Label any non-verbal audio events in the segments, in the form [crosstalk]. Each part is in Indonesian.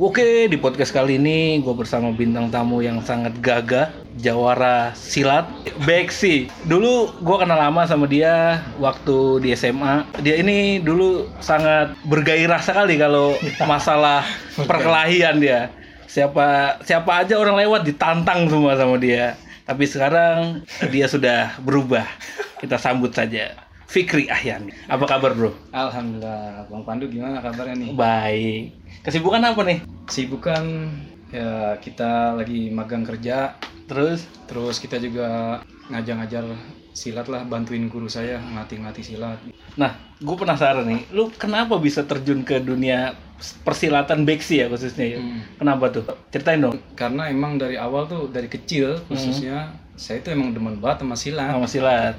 Oke, di podcast kali ini gue bersama bintang tamu yang sangat gagah, jawara silat, Beksi. Dulu gue kenal lama sama dia waktu di SMA. Dia ini dulu sangat bergairah sekali kalau [laughs] masalah perkelahian dia. Siapa siapa aja orang lewat ditantang semua sama dia. Tapi sekarang dia sudah berubah. Kita sambut saja. Fikri Ahyani. Apa kabar bro? Alhamdulillah, Bang Pandu gimana kabarnya nih? Baik. Kesibukan apa nih? Sibukan ya kita lagi magang kerja, Terus? terus kita juga ngajar-ngajar silat lah, bantuin guru saya ngelatih-ngelatih silat. Nah, gue penasaran nih, lu kenapa bisa terjun ke dunia persilatan beksi ya khususnya ya? Hmm. Kenapa tuh? Ceritain dong. Karena emang dari awal tuh dari kecil khususnya saya itu emang demen banget sama silat. Sama silat.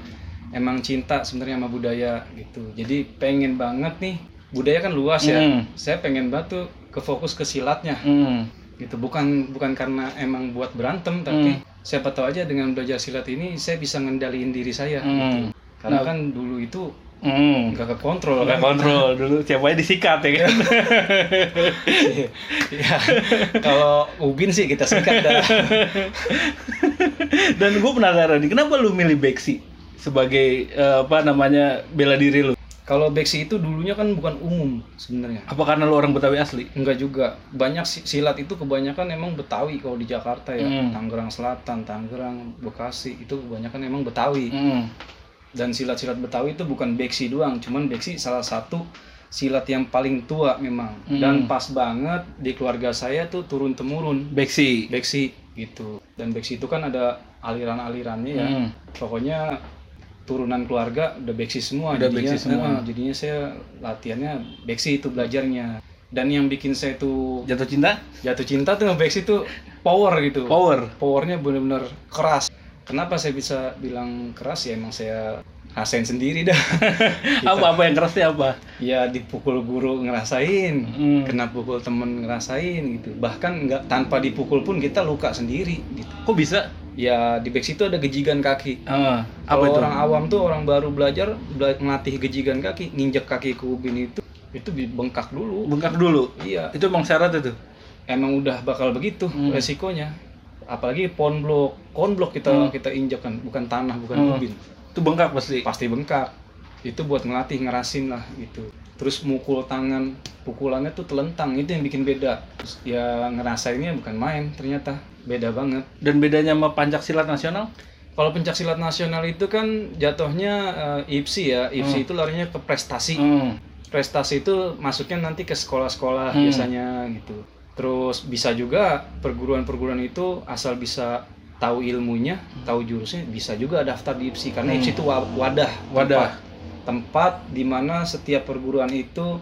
Emang cinta sebenarnya sama budaya gitu. Jadi pengen banget nih budaya kan luas ya. Hmm. Saya pengen banget tuh ke fokus ke silatnya. Hmm. gitu bukan bukan karena emang buat berantem tapi siapa tahu aja dengan belajar silat ini saya bisa ngendaliin diri saya gitu. Hmm. karena kan dulu itu Hmm. nggak kekontrol Nggak kan kontrol dulu siapa aja disikat ya kan? [laughs] ya kalau ubin sih kita sikat dah Dan gue penasaran nih, kenapa lu milih beksi sebagai eh, apa namanya bela diri lu? Kalau beksi itu dulunya kan bukan umum sebenarnya Apa karena lu orang Betawi asli? enggak juga banyak si- silat itu kebanyakan emang Betawi kalau di Jakarta ya Hmm. Tangerang Selatan Tangerang Bekasi itu kebanyakan emang Betawi Hmm. dan silat-silat Betawi itu bukan beksi doang, cuman beksi salah satu silat yang paling tua memang. Hmm. Dan pas banget di keluarga saya tuh turun temurun Beksi. beksi gitu. Dan beksi itu kan ada aliran-alirannya ya. Hmm. Pokoknya turunan keluarga udah beksi semua. Udah jadinya, beksi semua. eh, jadinya saya latihannya beksi itu belajarnya. Dan yang bikin saya tuh Jatuh cinta? jatuh cinta tuh beksi tuh power gitu Power. powernya bener-bener keras. Kenapa saya bisa bilang keras ya emang saya rasain sendiri dah. [laughs] Apa apa yang kerasnya apa? ya dipukul guru ngerasain, Hmm. kena pukul temen ngerasain gitu. Bahkan nggak tanpa dipukul pun kita luka sendiri gitu. Kok bisa? Ya di back situ ada gejigan kaki. Ah, apa Kalau itu? orang awam tuh orang baru belajar bela- ngelatih gejigan kaki, nginjek kaki ke ubin itu itu bengkak dulu. Bengkak dulu. Iya, Itu emang syarat itu. emang udah bakal begitu Hmm. resikonya. Apalagi pon blok, kon blok kita Hmm. kita injek kan, bukan tanah, bukan Hmm. ubin. Itu bengkak pasti. pasti bengkak itu buat ngelatih ngerasin lah gitu terus mukul tangan pukulannya tuh telentang itu yang bikin beda Terus ya ngerasainnya bukan main ternyata beda banget Dan bedanya sama pancak silat nasional? kalau pencak silat nasional itu kan jatuhnya eh, IPSI ya IPSI itu larinya ke prestasi Hmm. prestasi itu masuknya nanti ke sekolah-sekolah Hmm. biasanya gitu terus bisa juga perguruan-perguruan itu asal bisa tahu ilmunya tahu jurusnya bisa juga daftar di IPSI karena Hmm. IPSI itu wa- wadah Wadah. tempat, tempat di mana setiap perguruan itu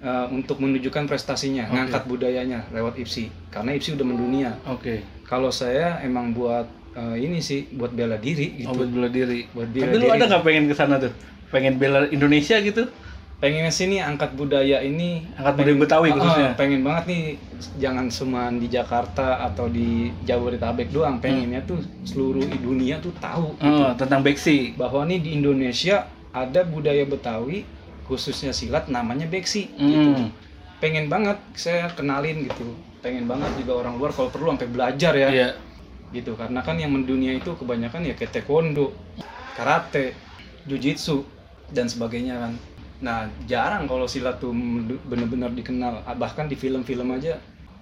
uh, untuk menunjukkan prestasinya Oke. ngangkat budayanya lewat IPSI karena IPSI udah mendunia Oke. kalau saya emang buat uh, ini sih buat bela diri Oh, gitu buat bela diri. Buat bela Tapi lu diri. ada nggak pengen ke sana tuh? Pengen bela Indonesia gitu? pengen sini angkat budaya ini Angkat budaya Betawi Ah, khususnya. pengen banget nih jangan cuma di Jakarta atau di Jabodetabek doang pengennya tuh seluruh dunia tuh tahu Oh, tentang beksi. bahwa nih di Indonesia ada budaya Betawi khususnya silat namanya beksi. Hmm. gitu. Pengen banget saya kenalin gitu. Pengen banget juga orang luar kalau perlu sampai belajar ya. Iya. gitu karena kan yang mendunia itu kebanyakan ya kayak taekwondo karate jujitsu dan sebagainya kan. Nah jarang kalau silat tuh bener-bener dikenal. Ah, bahkan di film-film aja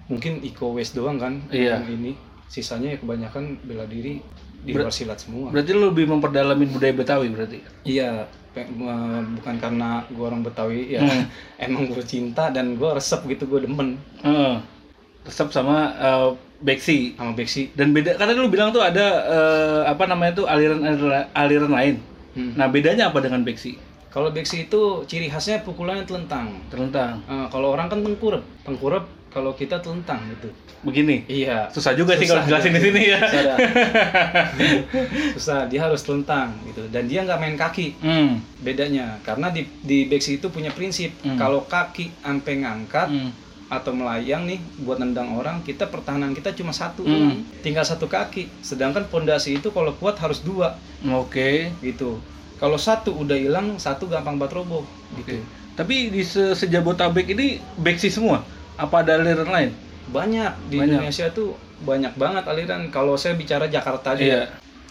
mungkin Iko Uwais doang kan Iya. yang ini. Sisanya ya kebanyakan bela diri di luar silat semua. Berarti lu lebih memperdalamin budaya Betawi berarti? iya bukan karena gua orang Betawi ya Hmm. [laughs] emang gue cinta dan gua resep gitu gue demen Heeh. Resep sama eh, beksi. sama beksi Dan beda karena lu bilang tuh ada eh, apa namanya tuh aliran aliran lain. Hmm. Nah, bedanya apa dengan beksi? kalau beksi itu ciri khasnya pukulannya telentang Terlentang. Eh, kalau orang kan tengkurap tengkurap kalau kita telentang gitu Begini. iya Susah juga sih Susah. kalau jelasin di sini ya. susah, [laughs] susah dia harus telentang gitu dan dia nggak main kaki Hmm. bedanya karena di di beksi itu punya prinsip Hmm. kalau kaki ampe ngangkat Hmm. atau melayang nih buat nendang orang kita pertahanan kita cuma satu doang. tinggal satu kaki sedangkan pondasi itu kalau kuat harus dua Oke. gitu kalau satu udah hilang satu gampang banget roboh Oke. gitu Tapi di se Sejabotabek ini beksi semua. Apa ada aliran lain? banyak di Banyak. Indonesia tuh banyak banget aliran kalau saya bicara Jakarta aja Iya. ya.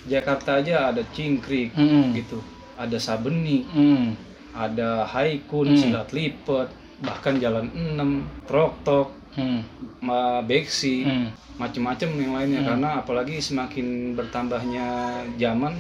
Jakarta aja ada Cingkrik Hmm. gitu ada Sabeni Hmm. ada Haikun Hmm. Silat Lipet bahkan Jalan 6 Troktok Hmm. Ma Beksi Hmm. macem-macem yang lainnya Hmm. karena apalagi semakin bertambahnya zaman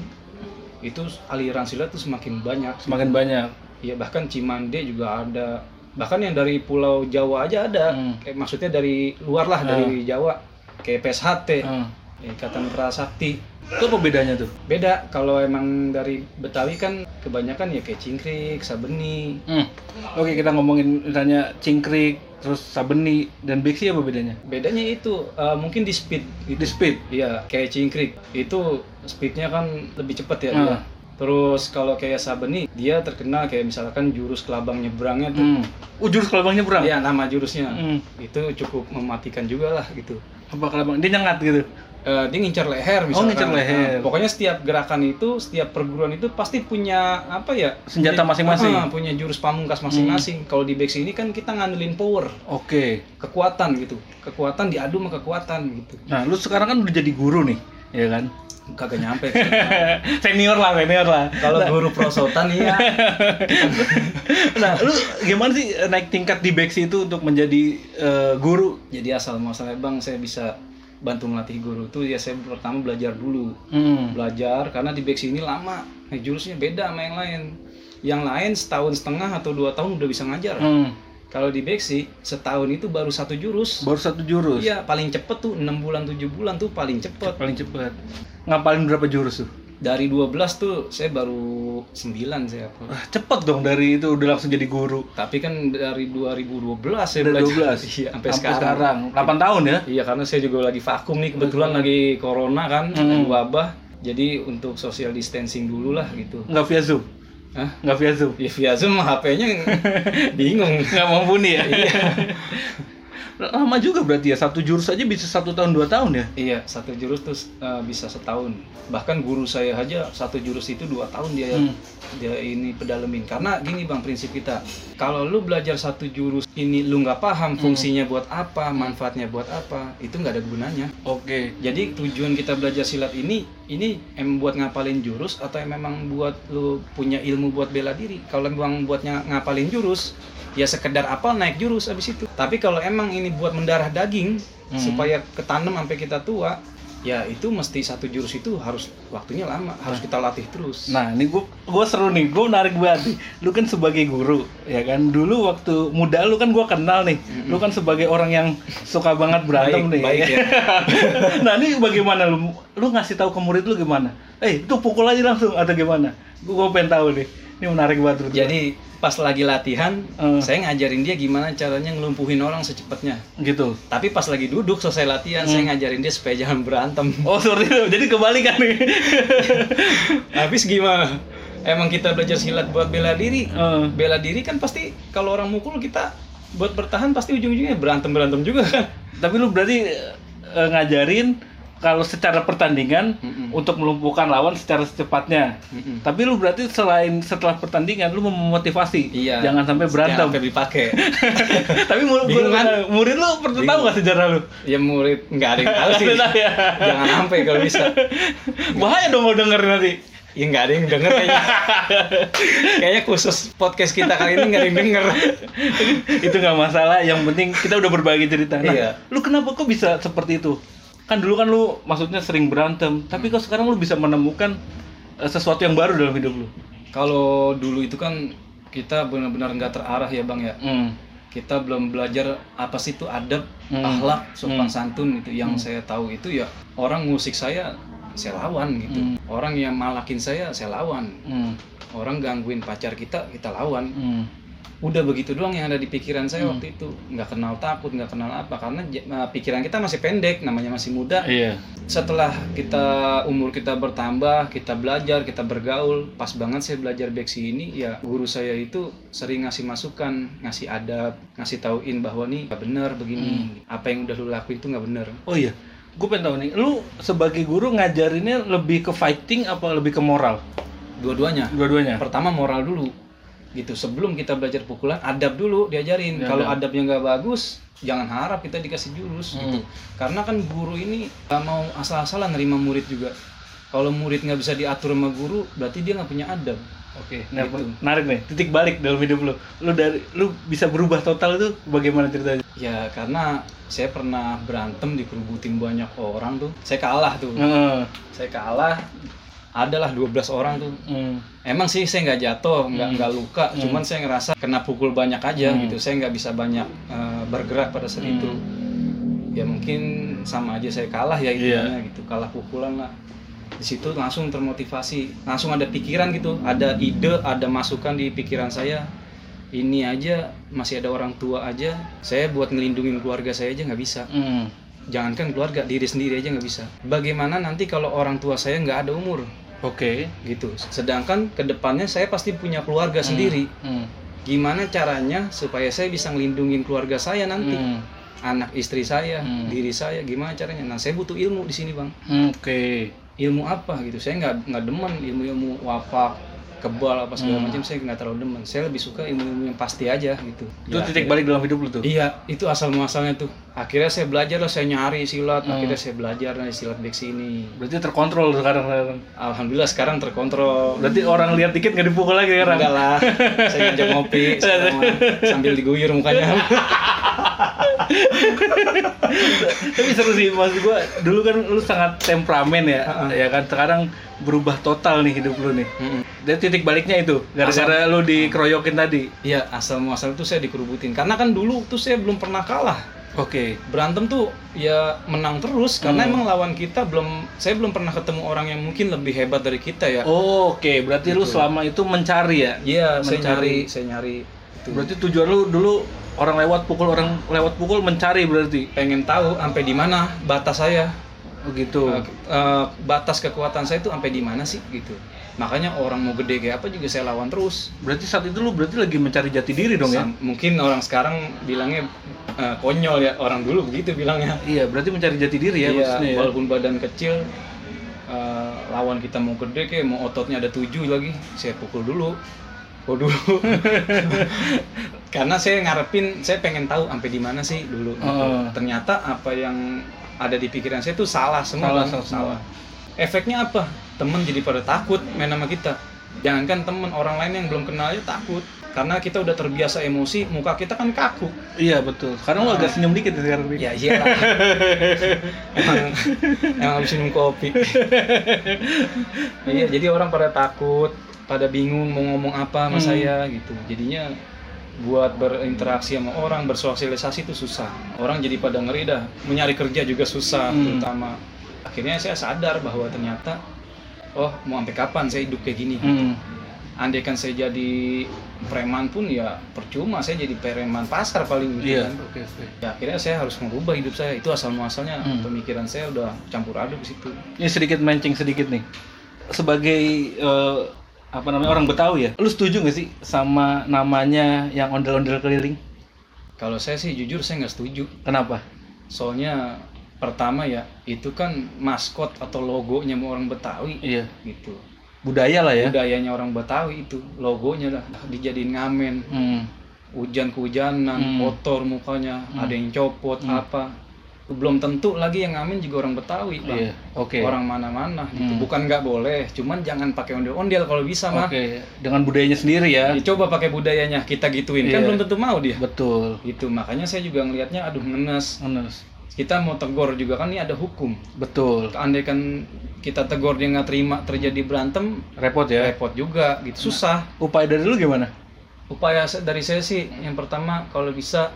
itu aliran silat tuh semakin banyak Semakin banyak. ya bahkan Cimande juga ada bahkan yang dari Pulau Jawa aja ada Hmm. kayak maksudnya dari luar lah dari Jawa kayak PSHT Hmm. Ikatan Prasakti Itu apa bedanya tuh? beda kalau emang dari Betawi kan kebanyakan ya kayak Cingkrik, Sabeni Hmm. Oke, kita ngomongin misalnya cingkrik, terus sabeni dan beksi apa bedanya? bedanya itu eh, mungkin di speed gitu. Di speed. Iya, kayak cingkrik itu speednya kan lebih cepat ya Hmm. dia. Terus kalau kayak Sabeni dia terkenal kayak misalkan jurus kelabang nyebrangnya tuh. Hmm. Oh, jurus kelabang nyebrang. Iya, nama jurusnya. Hmm. Itu cukup mematikan juga lah gitu. Apa kelabang? Dia nyengat gitu. Eh, dia ngincar leher misalkan. Oh, ngincar leher. Nah, pokoknya setiap gerakan itu, setiap perguruan itu pasti punya apa ya? Senjata punya- masing-masing. Ah, punya jurus pamungkas masing-masing. Kalau di Bex ini kan kita ngandelin power, Oke. kekuatan gitu. Kekuatan diadu sama kekuatan gitu. Nah, lu sekarang kan udah jadi guru nih, ya kan? Kagak nyampe. [laughs] senior lah, senior lah. Kalau guru prosotan iya. [laughs] Nah, lu gimana sih naik tingkat di Beksi itu untuk menjadi eh, guru? Jadi asal muasalnya bang saya bisa bantu melatih guru tuh ya saya pertama belajar dulu Hmm. belajar karena di Bex ini lama nah, jurusnya beda sama yang lain yang lain setahun setengah atau dua tahun udah bisa ngajar Hmm. Kalau di Bexi setahun itu baru satu jurus Baru satu jurus. iya paling cepet tuh enam bulan tujuh bulan tuh paling cepet Paling cepet. Ngapalin berapa jurus tuh? dari 12 tuh saya baru 9 saya. Wah, cepet dong dari itu udah langsung jadi guru. tapi kan dari 2012 saya Dari belajar 12 [laughs] iya, sampai, sekarang. 8 tahun ya? Iya karena saya juga lagi vakum nih kebetulan lagi corona kan Hmm. wabah jadi untuk social distancing dulu lah gitu. Nggak via Zoom? Hah? Nggak via Zoom? Ya via Zoom HP-nya [laughs] bingung. Nggak mumpuni ya? Iya. [laughs] Lama juga berarti ya, satu jurus aja bisa satu tahun dua tahun ya? Iya satu jurus tuh uh, bisa setahun. Bahkan guru saya aja satu jurus itu dua tahun dia Hmm. dia ini pedalemin. Karena gini bang prinsip kita, kalau lu belajar satu jurus ini lu nggak paham Hmm. fungsinya buat apa, manfaatnya buat apa, itu nggak ada gunanya. Oke. Jadi tujuan kita belajar silat ini ini emang buat ngapalin jurus atau em- memang buat lu punya ilmu buat bela diri. Kalau memang buatnya ngapalin jurus, ya sekedar apal naik jurus abis itu. Tapi kalau emang ini buat mendarah daging Hmm. supaya ketanam sampai kita tua, ya itu mesti satu jurus itu harus waktunya lama, harus kita latih terus. Nah, ini gua gua seru nih, gua menarik banget nih. Lu kan sebagai guru, ya kan? Dulu waktu muda lu kan gua kenal nih. Lu kan sebagai orang yang suka banget berantem Baik, nih. baik ya. [laughs] nah, ini bagaimana lu lu ngasih tahu ke murid lu gimana? Eh, itu pukul aja langsung atau gimana? Gua, gua pengen tahu nih. Ini menarik banget. Jadi pas lagi latihan, Hmm. saya ngajarin dia gimana caranya ngelumpuhin orang secepatnya. gitu. Tapi pas lagi duduk selesai latihan, saya ngajarin dia supaya jangan berantem. Oh, seperti itu. Jadi kebalikan nih. [laughs] Habis gimana? Emang kita belajar silat buat bela diri. Eh, Bela diri kan pasti kalau orang mukul kita buat bertahan pasti ujung-ujungnya berantem-berantem juga kan. tapi lu berarti eh, ngajarin kalau secara pertandingan Mm-mm. untuk melumpuhkan lawan secara secepatnya. Mm-mm. Tapi lu berarti selain setelah pertandingan lu memotivasi Iya. jangan sampai berantem. Jangan sampai dipakai. [laughs] Tapi murid, kan? murid lu pernah tahu nggak sejarah lu? ya murid nggak ada yang tahu sih. Ya. Jangan sampai kalau bisa. [laughs] Bahaya dong kalau dengerin nanti. Ya nggak ada yang denger kayaknya. [laughs] kayaknya khusus podcast kita kali ini nggak ada yang denger. itu nggak masalah. Yang penting kita udah berbagi cerita. Nah, Iya. lu kenapa kok bisa seperti itu? Kan dulu kan lu maksudnya sering berantem, tapi kok sekarang lu bisa menemukan eh, sesuatu yang baru dalam hidup lu? Kalau dulu itu kan kita benar-benar nggak terarah ya bang ya. Hmm. Kita belum belajar apa sih itu adab, Hmm. akhlak, sopan Hmm. santun itu. Yang saya tahu itu ya orang musik saya saya lawan gitu. Hmm. Orang yang malakin saya saya lawan. Hmm. Orang gangguin pacar kita kita lawan. Hmm. Udah begitu doang yang ada di pikiran saya Hmm. waktu itu. Nggak kenal takut, nggak kenal apa karena eh, pikiran kita masih pendek, namanya masih muda. Iya. Setelah kita umur kita bertambah, kita belajar, kita bergaul, pas banget saya belajar beksi ini, ya guru saya itu sering ngasih masukan, ngasih adab, ngasih tauin bahwa nih nggak bener begini, apa yang udah lu lakuin itu nggak bener. Oh iya, gue pengen tahu nih, lu sebagai guru ngajarinnya lebih ke fighting apa lebih ke moral? Dua-duanya. Dua-duanya. Pertama moral dulu. Gitu sebelum kita belajar pukulan adab dulu diajarin Ya, kalau adab. adabnya nggak bagus jangan harap kita dikasih jurus gitu Hmm. karena kan guru ini nggak mau asal-asalan nerima murid juga kalau murid nggak bisa diatur sama guru berarti dia nggak punya adab Oke, nah, Gitu. menarik nih. Titik balik dalam hidup lu. Lu dari lu bisa berubah total itu bagaimana ceritanya? ya karena saya pernah berantem dikerubutin banyak orang tuh saya kalah tuh Heeh. saya kalah adalah 12 orang tuh Hmm. Emang sih saya nggak jatuh, nggak Hmm. nggak luka, Hmm. cuman saya ngerasa kena pukul banyak aja Hmm. gitu. Saya nggak bisa banyak eh, bergerak pada saat Hmm. itu. Ya mungkin sama aja saya kalah ya Iya. intinya gitu, kalah pukulan lah. Di situ langsung termotivasi, langsung ada pikiran gitu, ada ide, ada masukan di pikiran saya. Ini aja masih ada orang tua aja, saya buat ngelindungin keluarga saya aja nggak bisa. Hmm. Jangankan keluarga, diri sendiri aja nggak bisa. Bagaimana nanti kalau orang tua saya nggak ada umur? Oke. gitu. Sedangkan ke depannya saya pasti punya keluarga sendiri. Hmm. Gimana caranya supaya saya bisa ngelindungin keluarga saya nanti, Hmm. anak istri saya, Hmm. diri saya, gimana caranya? Nah saya butuh ilmu di sini bang. Hmm, Oke. Ilmu apa gitu? Saya nggak nggak demen ilmu-ilmu wafak, kebal apa segala Hmm. macam. Saya nggak terlalu demen. Saya lebih suka ilmu-ilmu yang pasti aja gitu. Itu Ya, titik akhirnya- balik dalam hidup lu tuh. Iya, itu asal muasalnya tuh. Akhirnya saya belajar lah, saya nyari silat. Hmm. Akhirnya saya belajar nih silat beksi ini. Berarti terkontrol sekarang. Alhamdulillah sekarang terkontrol. Berarti orang lihat dikit nggak dipukul lagi sekarang. Enggak lah, saya ngajak ngopi [laughs] sambil diguyur mukanya. [laughs] Tapi seru sih maksud gua dulu kan lu sangat temperamen ya. Heeh. Ya kan sekarang berubah total nih hidup lu nih. Mm-mm. Dan titik baliknya itu gara-gara lu dikeroyokin tadi. Iya, asal muasal tuh saya dikerubutin. Karena kan dulu tuh saya belum pernah kalah. Oke. Berantem tuh ya menang terus karena Hmm. emang lawan kita belum saya belum pernah ketemu orang yang mungkin lebih hebat dari kita ya. Oh, Oke, berarti lu Gitu. selama itu mencari ya. Iya, saya Mencari. nyari, saya nyari itu. Berarti tujuan lu dulu orang lewat pukul orang lewat pukul mencari berarti. pengen tahu sampai di mana batas saya. Oh gitu. Eh, eh, batas kekuatan saya tuh sampai di mana sih gitu. Makanya orang mau gede kayak apa juga saya lawan terus. Berarti saat itu lu berarti lagi mencari jati diri dong ya? Sam- Mungkin orang sekarang bilangnya eh, konyol ya, orang dulu begitu bilangnya. Iya, berarti mencari jati diri ya Iya, maksudnya ya. walaupun badan kecil, eh, lawan kita mau gede kayak mau ototnya ada tujuh lagi, saya pukul dulu. Oh dulu. Karena saya ngarepin, saya pengen tahu sampai di mana sih dulu. gitu. Heeh. Ternyata apa yang ada di pikiran saya itu salah semua. Salah, salah semua. Efeknya apa? Temen jadi pada takut main sama kita. Jangankan temen orang lain yang belum kenal aja takut. Karena kita udah terbiasa emosi, muka kita kan kaku. Iya betul. Sekarang lu agak senyum dikit ya sekarang. Ya iyalah. emang emang habis minum kopi. [laughs] iya, jadi orang pada takut, pada bingung mau ngomong apa sama Hmm. saya gitu. Jadinya buat berinteraksi sama orang, bersosialisasi itu susah. Orang jadi pada ngeri dah, mencari kerja juga susah Hmm. terutama. Akhirnya saya sadar bahwa ternyata oh, mau sampai kapan saya hidup kayak gini? Hmm. Andaikan saya jadi preman pun ya percuma saya jadi preman pasar paling gitu Iya. kan. Oke oke. Ya akhirnya saya harus mengubah hidup saya. Itu asal muasalnya Hmm. pemikiran saya udah campur aduk di situ. Ini sedikit mancing sedikit nih. Sebagai eh, apa namanya orang Betawi ya, lu setuju gak sih sama namanya yang ondel-ondel keliling? Kalau saya sih jujur saya nggak setuju. Kenapa? Soalnya pertama ya itu kan maskot atau logonya orang Betawi Iya. gitu. Budaya lah ya. Budayanya orang Betawi itu logonya lah dijadiin ngamen. Hmm. Hujan kehujanan, Hmm. kotor mukanya, Hmm. ada yang copot Hmm. apa. Belum tentu lagi yang ngamen juga orang Betawi, Bang. Iya. Oke. Orang mana-mana gitu. Hmm. Bukan nggak boleh, cuman jangan pakai ondel-ondel kalau bisa mah. Oke. Dengan budayanya sendiri ya. Ya, coba pakai budayanya kita gituin kan Iya. belum tentu mau dia Betul. gitu makanya saya juga ngelihatnya aduh ngenes Honest. kita mau tegur juga kan ini ada hukum Betul. andaikan kita tegur dia nggak terima terjadi berantem Repot ya. repot juga gitu susah Upaya dari lu gimana? upaya dari saya sih yang pertama kalau bisa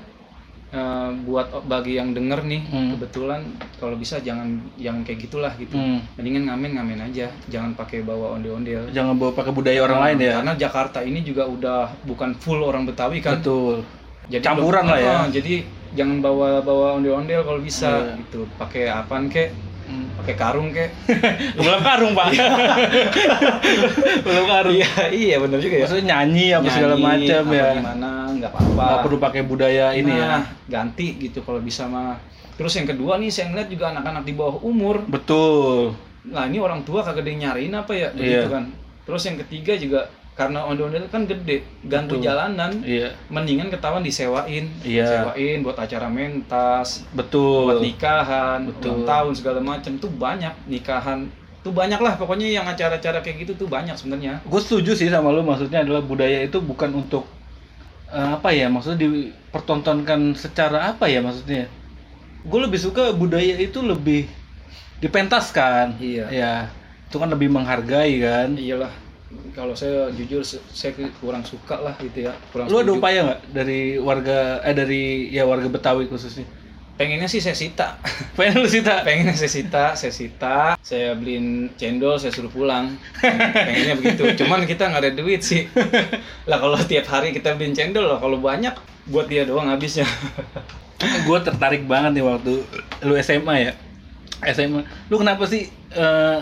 eh, buat bagi yang denger nih Hmm. kebetulan kalau bisa jangan jangan kayak gitulah gitu Hmm. mendingan ngamen ngamen aja jangan pakai bawa ondel-ondel Jangan bawa pakai budaya orang lain ya. karena Jakarta ini juga udah bukan full orang Betawi kan Betul. jadi Campuran belum- lah ya. Ah, jadi jangan bawa bawa ondel-ondel kalau bisa Iya. gitu pakai apaan kek Hmm. pakai karung kek [laughs] Belum karung pak. [laughs] Belum karung. iya iya benar juga ya Maksudnya nyanyi apa segala Nyanyi, macam apa ya. gimana nggak apa-apa Nggak perlu pakai budaya ini ya. Nah, ganti gitu kalau bisa mah terus yang kedua nih saya ngeliat juga anak-anak di bawah umur Betul. nah ini orang tua kagak ada yang nyariin apa ya begitu Iya. kan terus yang ketiga juga karena ondel-ondel kan gede ganggu Betul. jalanan Iya. mendingan ketahuan disewain Iya. sewain buat acara mentas Betul. buat nikahan Betul. ulang tahun segala macam tuh banyak nikahan tuh banyak lah pokoknya yang acara-acara kayak gitu tuh banyak sebenarnya gue setuju sih sama lu maksudnya adalah budaya itu bukan untuk eh, apa ya maksudnya dipertontonkan secara apa ya maksudnya gue lebih suka budaya itu lebih dipentaskan Iya. ya itu kan lebih menghargai kan iyalah kalau saya jujur saya kurang suka lah gitu ya kurang lu ada upaya nggak dari warga eh dari ya warga Betawi khususnya? Pengennya sih saya sita. [laughs] Pengen lu sih tak pengennya saya sita saya sita. Saya beliin cendol saya suruh pulang. Pengennya begitu. Cuman kita nggak ada duit sih. [laughs] Lah kalau tiap hari kita beliin cendol lah kalau banyak buat dia doang habisnya. [laughs] Gue tertarik banget nih waktu lu SMA ya. SMA lu kenapa sih eh,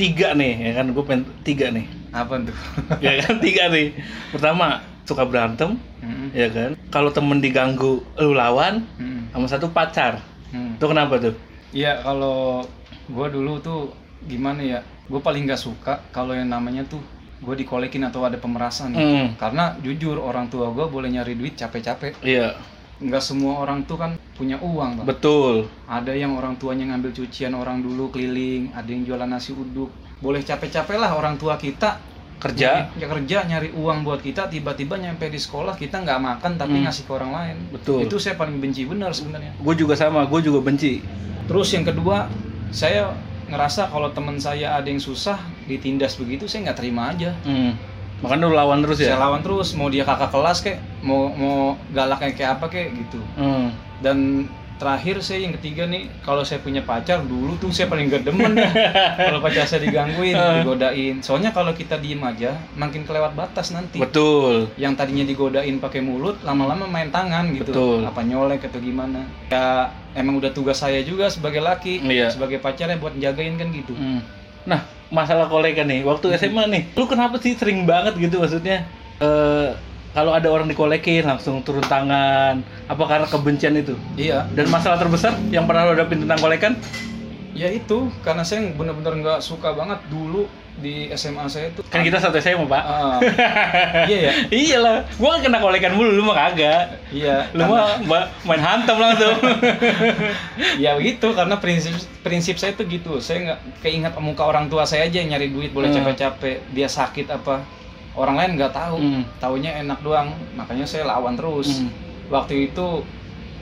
tiga nih ya kan? Gue pengen tiga nih. Apa tuh? [laughs] Ya kan tiga nih. Pertama suka berantem Mm-mm. ya kan? Kalau temen diganggu lu lawan Mm-mm. sama satu pacar. Mm. itu kenapa tuh? Iya kalau gue dulu tuh gimana ya? Gue paling nggak suka kalau yang namanya tuh gue dikolekin atau ada pemerasan. Hmm. karena jujur orang tua gue boleh nyari duit capek-capek. Iya nggak semua orang tuh kan punya uang Bang. betul ada yang orang tuanya ngambil cucian orang dulu keliling ada yang jualan nasi uduk boleh capek-capek lah orang tua kita kerja ya kerja nyari uang buat kita tiba-tiba nyampe di sekolah kita nggak makan tapi Hmm. ngasih ke orang lain Betul. itu saya paling benci benar sebenarnya gue juga sama gue juga benci terus yang kedua saya ngerasa kalau teman saya ada yang susah ditindas begitu saya nggak terima aja hmm. Makanya lu lawan terus saya ya lawan terus mau dia kakak kelas kayak mau mau galaknya kayak apa kayak gitu hmm. dan terakhir saya yang ketiga nih kalau saya punya pacar dulu tuh saya paling gak demen dah [laughs] kalau pacar saya digangguin Eh. digodain soalnya kalau kita diem aja makin kelewat batas nanti betul yang tadinya digodain pakai mulut lama-lama main tangan gitu Betul. apa nyolek atau gimana ya emang udah tugas saya juga sebagai laki Iya. sebagai pacarnya buat jagain kan gitu Hmm. Nah, masalah kolega nih, waktu SMA nih, lu kenapa sih sering banget gitu maksudnya? eh kalau ada orang dikolekin langsung turun tangan, apa karena kebencian itu? iya Dan masalah terbesar yang pernah lo hadapin tentang kolekan? Ya itu karena saya bener-bener nggak suka banget dulu di SMA saya itu Kan kita satu SMA, Pak. Ah, [laughs] iya ya Iyalah, gua kena kolekan mulu, lu mah kagak. iya Lu mah ma- main hantem langsung. [laughs] ya begitu karena prinsip prinsip saya tuh gitu saya nggak keinget muka orang tua saya aja yang nyari duit boleh Hmm. capek-capek dia sakit apa orang lain nggak tahu Hmm. taunya enak doang makanya saya lawan terus Hmm. waktu itu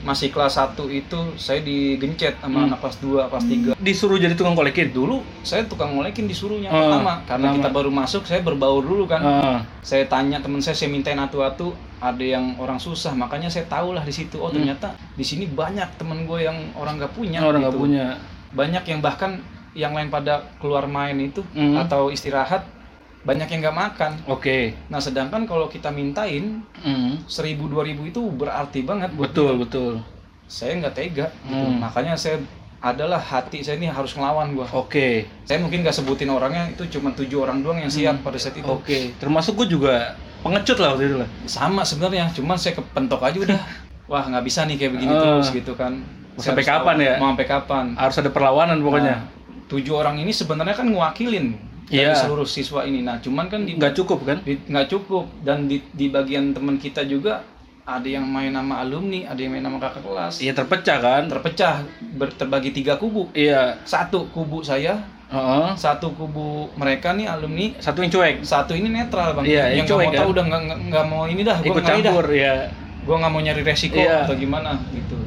masih kelas 1 itu saya digencet sama Hmm. anak kelas 2, kelas 3 Disuruh jadi tukang kolekin dulu saya tukang ngolekin disuruhnya Hmm, pertama karena pertama. kita baru masuk saya berbaur dulu kan Ah, saya tanya temen saya saya mintain atu-atu ada yang orang susah makanya saya tahu lah di situ oh Hmm. ternyata di sini banyak temen gue yang orang nggak punya orang gitu. punya. banyak yang bahkan yang lain pada keluar main itu Hmm. atau istirahat banyak yang nggak makan Oke. nah sedangkan kalau kita mintain Hmm. seribu dua ribu itu berarti banget buat Betul, dia. betul. saya nggak tega gitu. Hmm. makanya saya adalah hati saya ini harus ngelawan gua Oke. saya mungkin gak sebutin orangnya itu cuma tujuh orang doang yang siap Hmm. pada saat itu Oke, termasuk gue juga pengecut lah waktu itu lah. sama sebenarnya cuman saya kepentok aja udah [laughs] wah nggak bisa nih kayak begini Ah. terus gitu kan sampai kapan tahu ya? mau sampai kapan Harus ada perlawanan pokoknya. Nah, tujuh orang ini sebenarnya kan ngewakilin dari Iya. seluruh siswa ini nah cuman kan di Nggak cukup kan? di- nggak cukup dan di, di bagian teman kita juga ada yang main nama alumni ada yang main nama kakak kelas Iya terpecah kan? terpecah ber- terbagi tiga kubu Iya. satu kubu saya Heeh. satu kubu mereka nih alumni Satu yang cuek. satu ini netral bang Iya, yang yang nggak mau cuek, kan? tahu udah nggak nggak- mau ini dah gua Ikut ini dah campur ya. gue nggak mau nyari resiko Iya. atau gimana gitu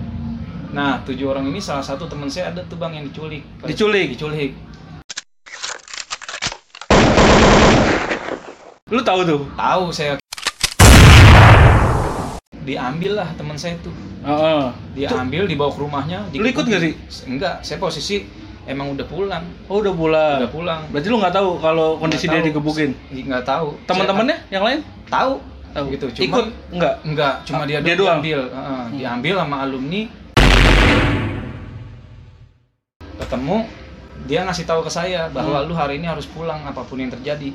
nah tujuh orang ini salah satu teman saya ada tuh bang yang diculik Diculik? diculik Lu tahu tuh? tahu saya diambil lah teman saya tuh Heeh. diambil dibawa ke rumahnya Lu ikut nggak sih? enggak saya posisi emang udah pulang Oh udah pulang. udah pulang Berarti lu nggak tahu kalau kondisi Nggak dia tahu. digebukin. nggak tahu Teman-temannya yang lain? Tahu Tahu. gitu cuma Ikut enggak? enggak cuma Ah, dia, dia doang diambil Heeh, diambil sama alumni ketemu dia ngasih tahu ke saya bahwa Hmm. lu hari ini harus pulang apa pun yang terjadi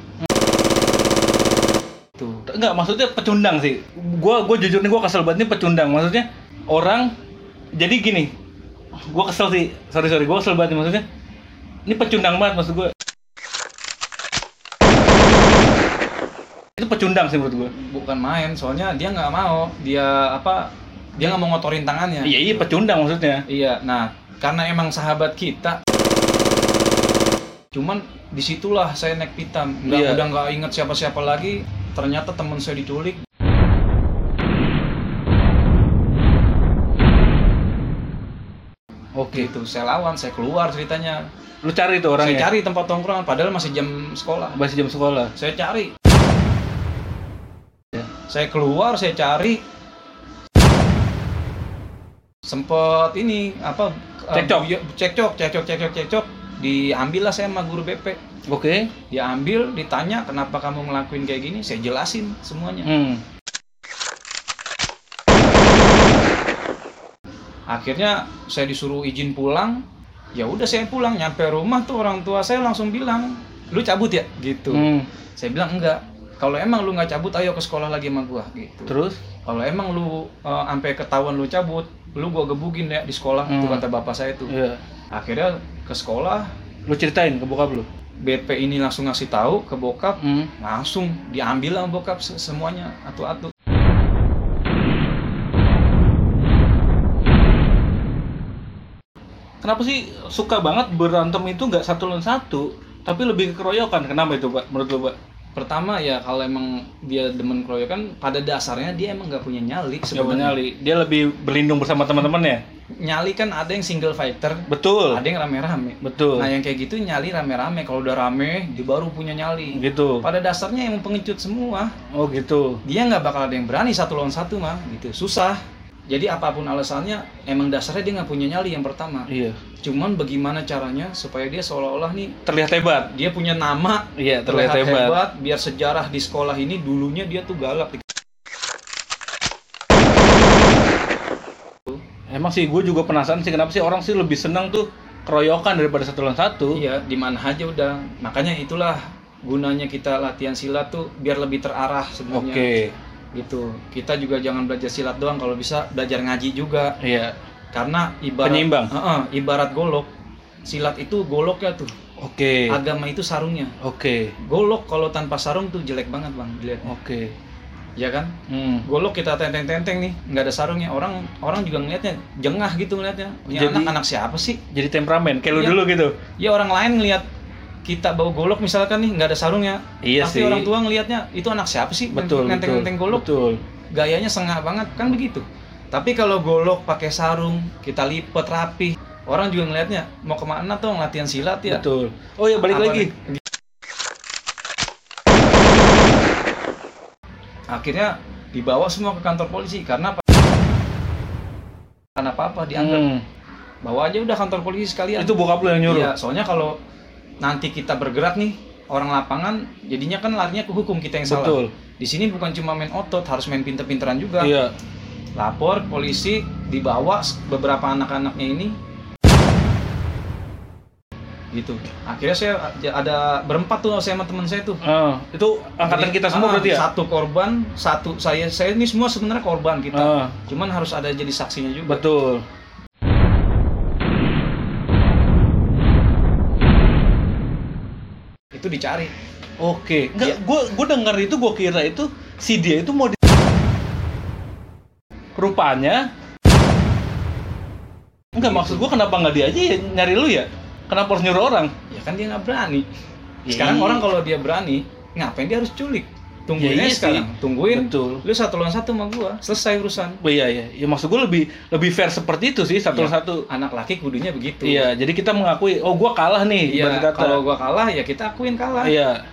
tuh Enggak, maksudnya pecundang sih. Gua gua jujur nih gua kesel banget nih pecundang. Maksudnya orang jadi gini. Gua kesel sih. Sorry sorry, gua kesel banget nih maksudnya. Ini pecundang banget maksud gua. Itu pecundang sih menurut gua. bukan main soalnya dia nggak mau dia apa dia nggak mau ngotorin tangannya Iya, iya pecundang maksudnya. iya nah karena emang sahabat kita cuman di situlah saya naik pitam nggak Iya. udah nggak inget siapa siapa lagi ternyata teman saya diculik Oke. gitu saya lawan saya keluar ceritanya Lu cari tuh saya orangnya. cari tempat tongkrongan padahal masih jam sekolah Masih jam sekolah. saya cari Ya. saya keluar saya cari sempet ini apa eh, Cekcok. buya- cekcok cekcok cekcok cekcok diambil lah saya sama guru BP Oke. dia ambil ditanya kenapa kamu ngelakuin kayak gini saya jelasin semuanya Hmm. akhirnya saya disuruh izin pulang ya udah saya pulang nyampe rumah tuh orang tua saya langsung bilang lu cabut ya gitu Hmm. saya bilang enggak kalau emang lu nggak cabut ayo ke sekolah lagi sama gua gitu Terus? kalau emang lu eh, sampai ketahuan lu cabut lu gua gebugin ya di sekolah Hmm. itu kata bapak saya tuh Iya. Akhirnya ke sekolah Lu ceritain ke bokap lu. BP ini langsung ngasih tahu ke bokap Hmm. langsung diambil sama bokap se- semuanya atu-atu Kenapa sih suka banget berantem itu nggak satu lawan satu, tapi lebih ke keroyokan? Kenapa itu, Pak? Menurut lu, Pak? Pertama ya kalau emang dia demen keroyokan pada dasarnya dia emang nggak punya nyali sebenarnya nyali. Dia lebih berlindung bersama teman-temannya. nyali kan ada yang single fighter Betul. ada yang rame-rame Betul. nah yang kayak gitu nyali rame-rame kalau udah rame dia baru punya nyali Gitu. pada dasarnya emang pengecut semua Oh, gitu. dia nggak bakal ada yang berani satu lawan satu mah gitu susah jadi apa pun alasannya emang dasarnya dia nggak punya nyali yang pertama Iya. cuman bagaimana caranya supaya dia seolah-olah nih Terlihat hebat. dia punya nama Iya, terlihat terlihat hebat. hebat. biar sejarah di sekolah ini dulunya dia tuh galak Emang sih gue juga penasaran sih kenapa sih orang sih lebih senang tuh keroyokan daripada satu lawan satu. iya di mana aja udah makanya itulah gunanya kita latihan silat tuh biar lebih terarah sebenarnya Oke. Gitu kita juga jangan belajar silat doang kalau bisa belajar ngaji juga Iya. karena ibarat Penyeimbang. Heeh, ibarat golok silat itu goloknya tuh Oke. agama itu sarungnya Oke. golok kalau tanpa sarung tuh jelek banget bang dilihat Oke. ya kan Hmm. golok kita tenteng-tenteng nih nggak ada sarungnya orang orang juga ngelihatnya jengah gitu ngelihatnya ini Jadi- anak anak siapa sih Jadi temperamen kayak lu Iya. dulu gitu. ya orang lain ngelihat kita bawa golok misalkan nih nggak ada sarungnya Iya pasti sih. orang tua ngelihatnya itu anak siapa sih Betul, betul. nenteng-nenteng golok Betul. gayanya sengah banget kan begitu tapi kalau golok pakai sarung kita lipet rapi orang juga ngelihatnya mau ke mana tuh latihan silat ya Betul. Oh ya balik Apa lagi. nih? akhirnya dibawa semua ke kantor polisi karena apa karena apa apa dianggap Hmm. bawa aja udah kantor polisi sekalian Itu bokap lu yang nyuruh. Iya, soalnya kalau nanti kita bergerak nih orang lapangan jadinya kan larinya ke hukum kita yang salah Betul. di sini bukan cuma main otot harus main pinter-pinteran juga Iya. lapor polisi dibawa beberapa anak-anaknya ini gitu akhirnya saya ada berempat tuh saya sama teman saya tuh Ah, itu angkatan Jadi, kita semua ah, berarti ya? satu korban satu saya saya ini semua sebenarnya korban kita Ah, cuman harus ada jadi saksinya juga betul. Itu dicari Oke. Enggak, Iya. gua gua denger itu gua kira itu si dia itu mau di rupanya Enggak maksud gua kenapa nggak dia aja ya nyari lu ya? Kenapa harus nyuruh orang? ya kan dia nggak berani Ya sekarang iya. orang kalau dia berani ngapain dia harus culik tungguin Ya iya sekarang sih. tungguin Betul. lu satu lawan satu sama gua selesai urusan Oh, iya iya. Ya maksud gua lebih lebih fair seperti itu sih satu Iya. satu. anak laki kudunya begitu Iya, jadi kita mengakui oh gua kalah nih Iya, kalau gua kalah ya kita akuin kalah Iya.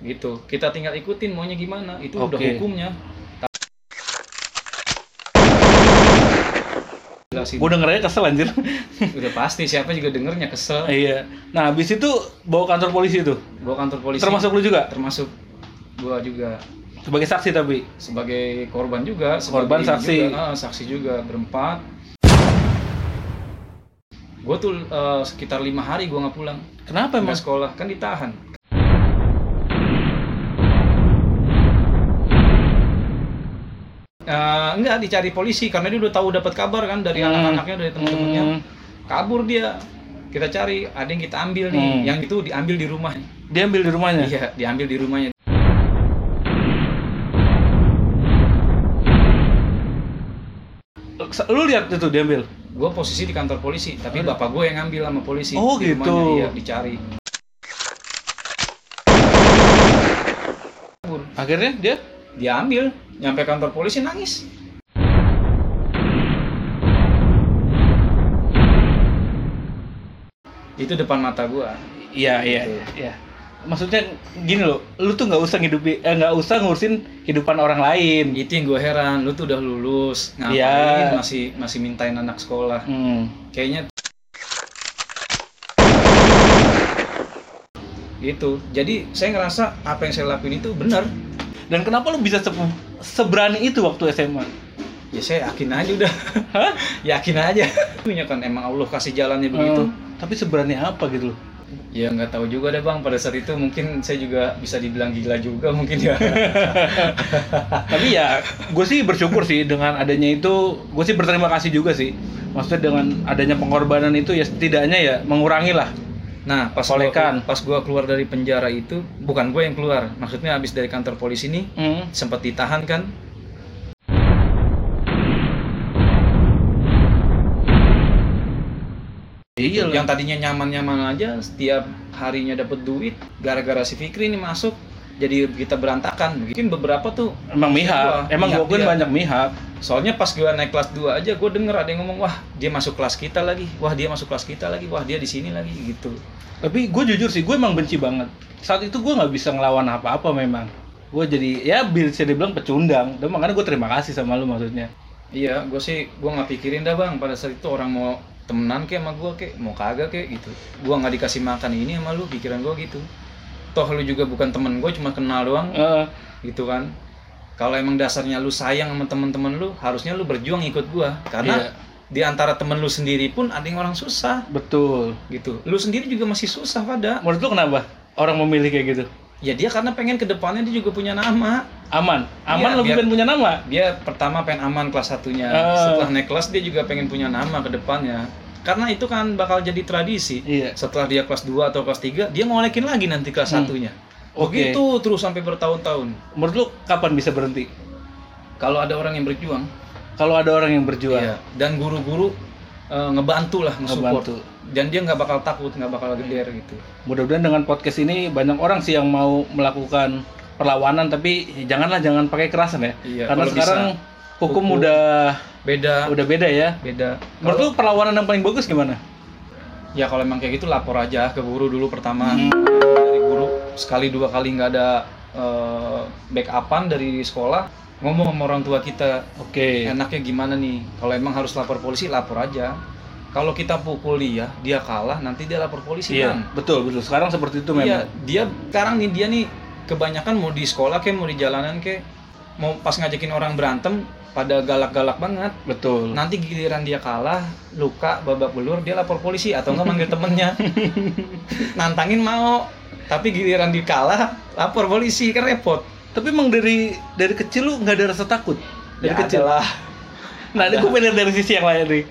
gitu kita tinggal ikutin maunya gimana itu udah Oke. hukumnya. Gua dengernya kesel anjir. [laughs] udah pasti siapa juga dengernya kesel iya. Nah, habis itu bawa kantor polisi tuh. gua kantor polisi Termasuk lu juga termasuk gua juga sebagai saksi tapi. sebagai korban juga Korban, saksi. juga, ah, saksi juga berempat gue tuh eh, sekitar lima hari gue nggak pulang Kenapa emang? sekolah kan ditahan Eh, enggak dicari polisi karena dia udah tahu dapat kabar kan dari Hmm. anak-anaknya dari teman-temannya Hmm. kabur dia kita cari ada yang kita ambil nih Hmm. yang itu diambil di rumah Dia ambil di rumahnya. iya diambil di rumahnya lu lihat itu diambil. gue posisi di kantor polisi tapi Ada. bapak gue yang ngambil sama polisi Oh, di gitu. rumahnya, iya dicari. Akhirnya dia dia ambil nyampe kantor polisi nangis itu depan mata gua Iya, iya, Gitu. iya. Maksudnya gini loh, lu tuh nggak usah ngidupi, eh, nggak usah ngurusin kehidupan orang lain. itu yang gue heran lu tuh udah lulus ngapain Iya. masih masih mintain anak sekolah Hmm. kayaknya gitu jadi saya ngerasa apa yang saya lakuin itu benar Dan kenapa lu bisa se- seberani itu waktu SMA? ya saya yakin aja udah Hah? [laughs] yakin aja punya kan emang Allah kasih jalannya begitu Eh, tapi seberani apa gitu loh? Ya nggak tahu juga deh bang pada saat itu mungkin saya juga bisa dibilang gila juga mungkin ya [laughs] tapi ya, gue sih bersyukur sih dengan adanya itu, gue sih berterima kasih juga sih. Maksudnya dengan adanya pengorbanan itu ya setidaknya ya mengurangi lah. nah pas gua, Kolekan. pas gua keluar dari penjara itu bukan gue yang keluar maksudnya habis dari kantor polisi ini Hmm. sempat ditahan kan Iya yang tadinya nyaman-nyaman aja setiap harinya dapat duit gara-gara si Fikri ini masuk jadi kita berantakan mungkin beberapa tuh Emang mihak, Gua, emang mihak gue kan dia. banyak mihak. soalnya pas gue naik kelas 2 aja gue denger ada yang ngomong wah dia masuk kelas kita lagi wah dia masuk kelas kita lagi wah dia di sini lagi gitu Tapi gue jujur sih, gue emang benci banget. Saat itu gue nggak bisa ngelawan apa-apa memang. Gue jadi ya bisa dibilang pecundang. Dan makanya gue terima kasih sama lu maksudnya. iya gue sih gue nggak pikirin dah bang pada saat itu orang mau temenan kayak sama gue kayak mau kagak kayak gitu. Gue nggak dikasih makan ini sama lu pikiran gue gitu. Toh lu juga bukan temen gue cuma kenal doang. Eh, gitu kan. Kalau emang dasarnya lu sayang sama temen-temen lu harusnya lu berjuang ikut gua. Karena Iya. di antara temen lu sendiri pun ada yang orang susah. Betul. gitu. Lu sendiri juga masih susah pada Menurut lu kenapa orang memilih kayak gitu? Ya dia karena pengen ke depannya dia juga punya nama Aman, aman Iya, lebih biar- pengen punya nama. dia pertama pengen aman kelas satunya Ah. setelah naik kelas dia juga pengen punya nama ke depannya karena itu kan bakal jadi tradisi Iya. setelah dia kelas 2 atau kelas 3 dia ngolekin lagi nanti kelas Hmm. satunya Oke. begitu terus sampai bertahun-tahun Menurut lu kapan bisa berhenti? kalau ada orang yang berjuang Kalau ada orang yang berjuang. Iya, dan guru-guru eh, ngebantu lah, nge-support. Ngebantu. Dan dia nggak bakal takut, nggak bakal geder gitu. Mudah-mudahan dengan podcast ini banyak orang sih yang mau melakukan perlawanan tapi janganlah jangan pakai kekerasan ya. Iya, Karena sekarang bisa. hukum, Hukum. udah Beda, udah beda ya. beda. Menurut lu perlawanan yang paling bagus gimana? Ya kalau emang kayak gitu lapor aja ke guru dulu pertama. Hmm. Dari guru sekali dua kali nggak ada eh, backupan dari sekolah, ngomong sama orang tua kita, Oke. enaknya gimana nih? Kalau emang harus lapor polisi, lapor aja. Kalau kita pukul dia, dia kalah, nanti dia lapor polisi Iya, Bang. betul betul. Sekarang seperti itu Iya, memang. dia sekarang nih dia nih kebanyakan mau di sekolah kayak mau di jalanan kayak mau pas ngajakin orang berantem pada galak-galak banget. Betul. Nanti giliran dia kalah, luka, babak belur, dia lapor polisi atau enggak manggil temennya. [laughs] Nantangin mau, tapi giliran dikalah, lapor polisi kan repot. Tapi emang dari dari kecil lu nggak ada rasa takut dari Ya kecil. adalah. Nah, ini gue pengen dari sisi yang lain nih.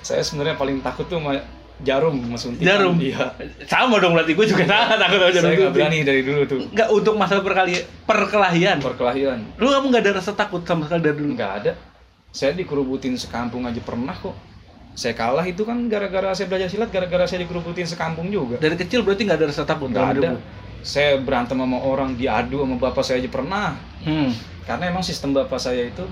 Saya sebenarnya paling takut tuh sama jarum, sama suntikan. Jarum. Iya. Sama dong berarti gue juga sangat takut sama jarum Saya nggak berani dari dulu tuh. Nggak untuk masalah perkali perkelahian. Perkelahian. Lu kamu nggak ada rasa takut sama sekali dari dulu. Nggak ada. Saya dikerubutin sekampung aja pernah kok. Saya kalah itu kan gara-gara saya belajar silat, gara-gara saya dikerubutin sekampung juga. Dari kecil berarti nggak ada rasa takut Nggak ada. hidup lu? Saya berantem sama orang, diadu sama bapak saya aja pernah. Hmm. Karena emang sistem bapak saya itu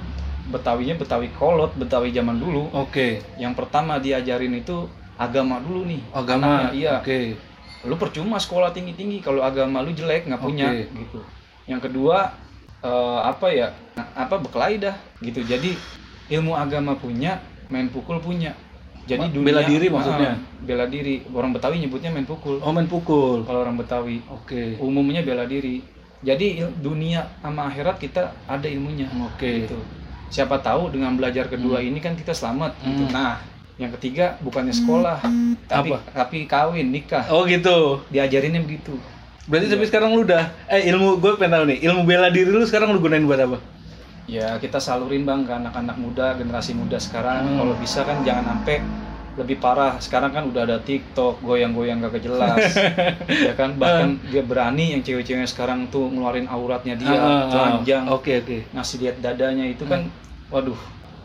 Betawinya Betawi kolot, Betawi zaman dulu. Oke. Yang pertama diajarin itu agama dulu nih. Agama. Anaknya, iya. Oke. Lu percuma sekolah tinggi-tinggi kalau agama lu jelek nggak punya Oke. gitu. Yang kedua eh, apa ya? Apa berkelahi dah gitu. Jadi ilmu agama punya, main pukul punya. Jadi dunia bela diri maksudnya? Ah, bela diri. Orang Betawi nyebutnya main pukul. Oh main pukul. Kalau orang Betawi Oke. umumnya bela diri. Jadi dunia sama akhirat kita ada ilmunya. Oke. Gitu. Siapa tahu dengan belajar kedua ini kan kita selamat. gitu. Hmm. Nah, yang ketiga bukannya sekolah, tapi Apa? tapi kawin nikah. Oh gitu. Diajarinnya begitu. Berarti Iya. tapi sekarang lu udah eh ilmu gue pengen tahu nih ilmu bela diri lu sekarang lu gunain buat apa? Ya kita salurin bang ke anak-anak muda, generasi muda sekarang. Hmm. Kalau bisa kan jangan sampai lebih parah. Sekarang kan udah ada TikTok, goyang-goyang gak jelas, [laughs] ya kan. Bahkan dia berani yang cewek-cewek sekarang tuh ngeluarin auratnya dia, Ah, ah, ah. telanjang, Oke oke. ngasih lihat dadanya itu kan, waduh.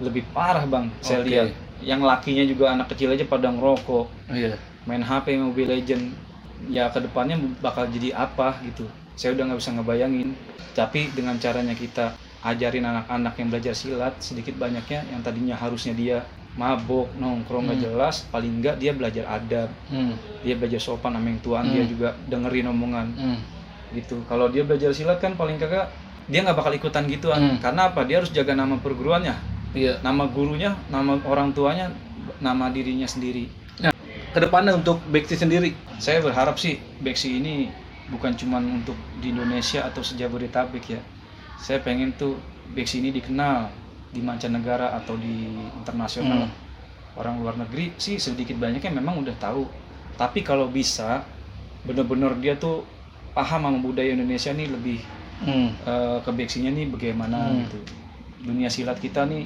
lebih parah bang saya lihat yang lakinya juga anak kecil aja pada ngerokok Iya. main HP Mobile Legend ya ke depannya bakal jadi apa gitu saya udah nggak bisa ngebayangin tapi dengan caranya kita ajarin anak-anak yang belajar silat sedikit banyaknya yang tadinya harusnya dia mabok nongkrong nggak Hmm. jelas paling nggak dia belajar adab Hmm. dia belajar sopan sama yang tuaan Hmm. dia juga dengerin omongan Hmm. gitu kalau dia belajar silat kan paling kagak dia nggak bakal ikutan gituan Hmm. karena apa dia harus jaga nama perguruannya Iya. nama gurunya nama orang tuanya nama dirinya sendiri Ke depannya untuk Beksi sendiri. saya berharap sih Beksi ini bukan cuman untuk di Indonesia atau sejabodetabek ya saya pengen tuh Beksi ini dikenal di mancanegara atau di internasional Hmm. orang luar negeri sih sedikit banyaknya memang udah tahu tapi kalau bisa bener-bener dia tuh paham sama budaya Indonesia nih lebih Hmm. eh, ke Beksinya nih bagaimana Hmm. gitu dunia silat kita nih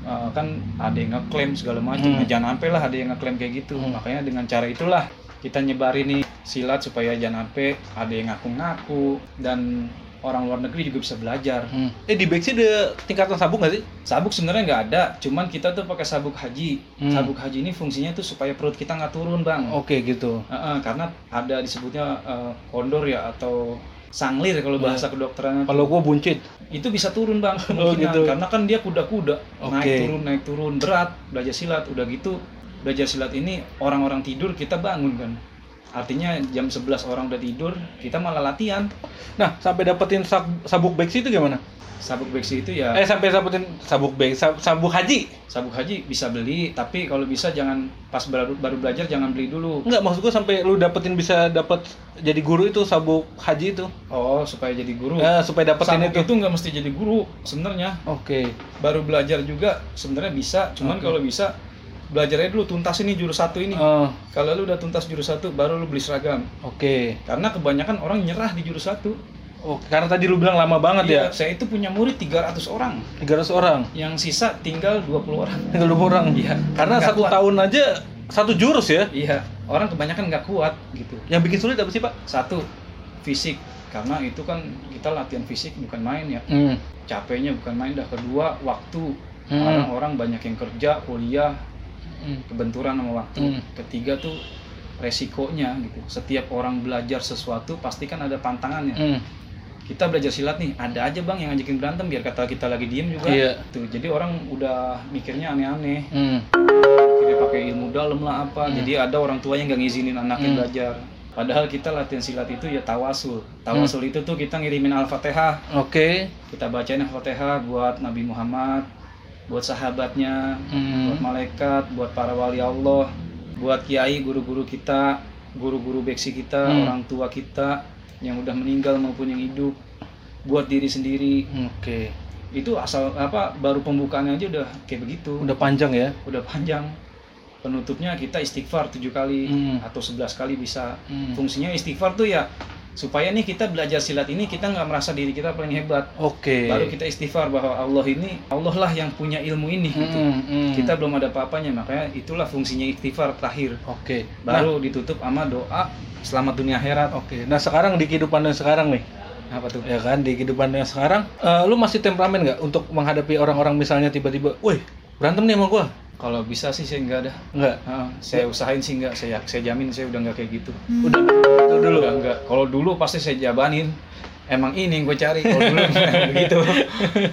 eh, kan ada yang ngeklaim segala macam Hmm. Nah, jangan sampai lah ada yang ngeklaim kayak gitu Hmm. makanya dengan cara itulah kita nyebarin nih silat supaya jangan sampai ada yang ngaku-ngaku dan orang luar negeri juga bisa belajar Hmm. Eh di Beksi ada tingkatan sabuk nggak sih? sabuk sebenarnya nggak ada cuman kita tuh pakai sabuk haji Hmm. sabuk haji ini fungsinya tuh supaya perut kita nggak turun bang Oke gitu. Heeh, karena ada disebutnya eh, kondor ya atau sanglir kalau bahasa kedokteran Kalau gua buncit. itu bisa turun bang [laughs] Oh, gitu. karena kan dia kuda-kuda Oke. naik turun naik turun berat belajar silat udah gitu belajar silat ini orang-orang tidur kita bangun kan artinya jam 11 orang udah tidur kita malah latihan Nah, sampai dapetin sab- sabuk Beksi itu gimana? sabuk beksi itu ya Eh sampai dapetin sabuk Beksi, sab- sabuk haji. sabuk haji bisa beli tapi kalau bisa jangan pas baru baru belajar jangan beli dulu Enggak, maksud gua sampai lu dapetin bisa dapet jadi guru itu sabuk haji itu. oh supaya jadi guru Eh, supaya dapetin sabuk itu. itu nggak mesti jadi guru sebenarnya Oke. baru belajar juga sebenarnya bisa cuman Oke. kalau bisa belajarnya dulu tuntas ini jurus satu ini Oh, kalau lu udah tuntas jurus satu baru lu beli seragam Oke. karena kebanyakan orang nyerah di jurus satu Oh, karena tadi lu bilang lama banget Iya, ya. saya itu punya murid 300 orang 300 orang. yang sisa tinggal 20 orang [laughs] Tinggal 20 orang. Iya. Karena Nggak satu kuat. tahun aja satu jurus ya. iya orang kebanyakan nggak kuat gitu Yang bikin sulit apa sih, Pak? satu fisik karena itu kan kita latihan fisik bukan main ya Hmm. capeknya bukan main dah kedua waktu Hmm. orang-orang banyak yang kerja kuliah Hmm. kebenturan sama waktu Hmm. ketiga tuh resikonya gitu setiap orang belajar sesuatu pasti kan ada pantangannya Hmm. kita belajar silat nih ada aja bang yang ngajakin berantem biar kata kita lagi diem juga Iya. tuh jadi orang udah mikirnya aneh-aneh Hmm. mikirnya pakai ilmu dalam lah apa Hmm. jadi ada orang tua yang nggak ngizinin anaknya Hmm. belajar padahal kita latihan silat itu ya tawasul tawasul Hmm. itu tuh kita ngirimin al-fatihah Oke. kita bacain al-fatihah buat Nabi Muhammad buat sahabatnya Hmm. buat malaikat buat para wali Allah buat kiai guru-guru kita guru-guru beksi kita Hmm. orang tua kita yang udah meninggal maupun yang hidup buat diri sendiri Oke. itu asal apa baru pembukaannya aja udah kayak begitu Udah panjang ya. udah panjang penutupnya kita istighfar tujuh kali Hmm. atau 11 kali bisa Hmm. fungsinya istighfar tuh ya supaya nih kita belajar silat ini kita nggak merasa diri kita paling hebat Oke. baru kita istighfar bahwa Allah ini Allah lah yang punya ilmu ini gitu. Hmm, hmm. kita belum ada apa-apanya makanya itulah fungsinya istighfar terakhir Oke. Nah, baru ditutup sama doa selamat dunia akhirat Oke. Nah, sekarang di kehidupan yang sekarang nih. apa tuh Ya kan, di kehidupan yang sekarang eh, lu masih temperamen nggak untuk menghadapi orang-orang misalnya tiba-tiba, "Woi, berantem nih sama gua." Kalau bisa sih saya nggak ada Enggak. Ah, saya usahain sih nggak saya saya jamin saya udah nggak kayak gitu Udah itu dulu. Udah enggak. Kalau dulu pasti saya jabanin. Emang ini yang gue cari. Kalau dulu [laughs] begitu.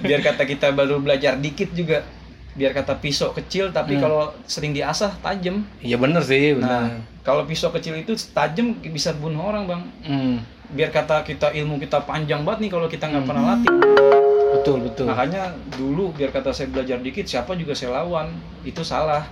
Biar kata kita baru belajar dikit juga. Biar kata pisau kecil tapi Hmm. kalau sering diasah tajam. Iya bener sih, Nah, bener. kalau pisau kecil itu tajam bisa bunuh orang, Bang. Hmm. Biar kata kita ilmu kita panjang banget nih kalau kita nggak Hmm. pernah latih. Betul, betul. Makanya dulu biar kata saya belajar dikit siapa juga saya lawan. Itu salah.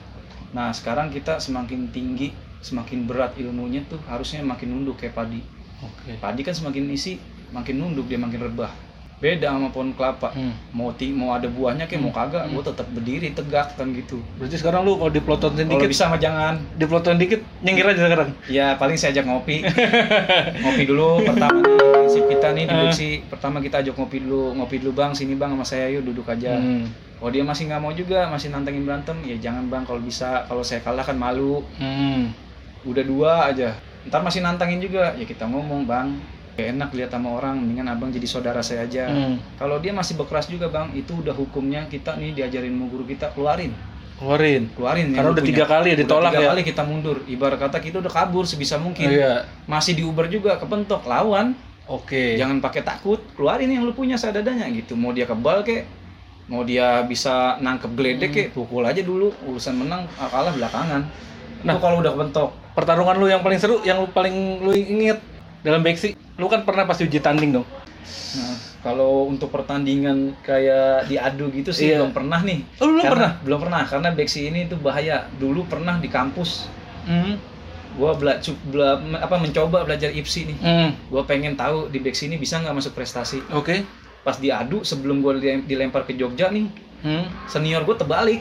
Nah, sekarang kita semakin tinggi, semakin berat ilmunya tuh harusnya makin nunduk kayak padi. Oke. Padi kan semakin isi, makin nunduk dia makin rebah. Beda sama pohon kelapa. Hmm. Mau ti mau ada buahnya kayak mau kagak, gua tetap berdiri tegak kan gitu. Berarti sekarang lu kalau diplototin dikit, bisa mah jangan. diplototin dikit, nyengir aja sekarang. Ya paling saya ajak ngopi. [laughs] ngopi dulu pertama nih prinsip kita nih duduk sih. Pertama kita ajak ngopi dulu, ngopi dulu Bang, sini Bang sama saya yuk duduk aja. Hmm. Kalau dia masih nggak mau juga, masih nantangin berantem, ya jangan Bang kalau bisa. Kalau saya kalah kan malu. Hmm. Udah dua aja. Ntar masih nantangin juga, ya kita ngomong Bang. Gak enak lihat sama orang, mendingan abang jadi saudara saya aja. Hmm. Kalau dia masih berkeras juga bang, itu udah hukumnya kita nih diajarin sama guru kita keluarin, Keluarin. keluarin. Karena udah tiga kali Udah ditolak tiga ya. kali kita mundur. Ibarat kata kita udah kabur sebisa mungkin. Iya. Masih di Uber juga kepentok lawan. Oke. Jangan pakai takut, keluarin yang lu punya seadanya gitu. Mau dia kebal kek, mau dia bisa nangkep geledek Hmm. kek, pukul aja dulu. Urusan menang kalah belakangan. Nah. Nah, kalau udah kepentok, Pertarungan lu yang paling seru, yang lu paling lu inget dalam Beksi, lu kan pernah pasti uji tanding dong. Nah, kalau untuk pertandingan kayak diadu gitu sih Iya. belum pernah nih. Oh, lu belum Karena- pernah? Belum pernah karena beksi ini tuh bahaya. Dulu pernah di kampus. Hmm. Gua bela, bela- apa mencoba belajar IPSI nih. Hmm. Gua pengen tahu di beksi ini bisa nggak masuk prestasi. Oke. Pas diadu sebelum gua dilem- dilempar ke Jogja nih, Hmm. senior gua terbalik.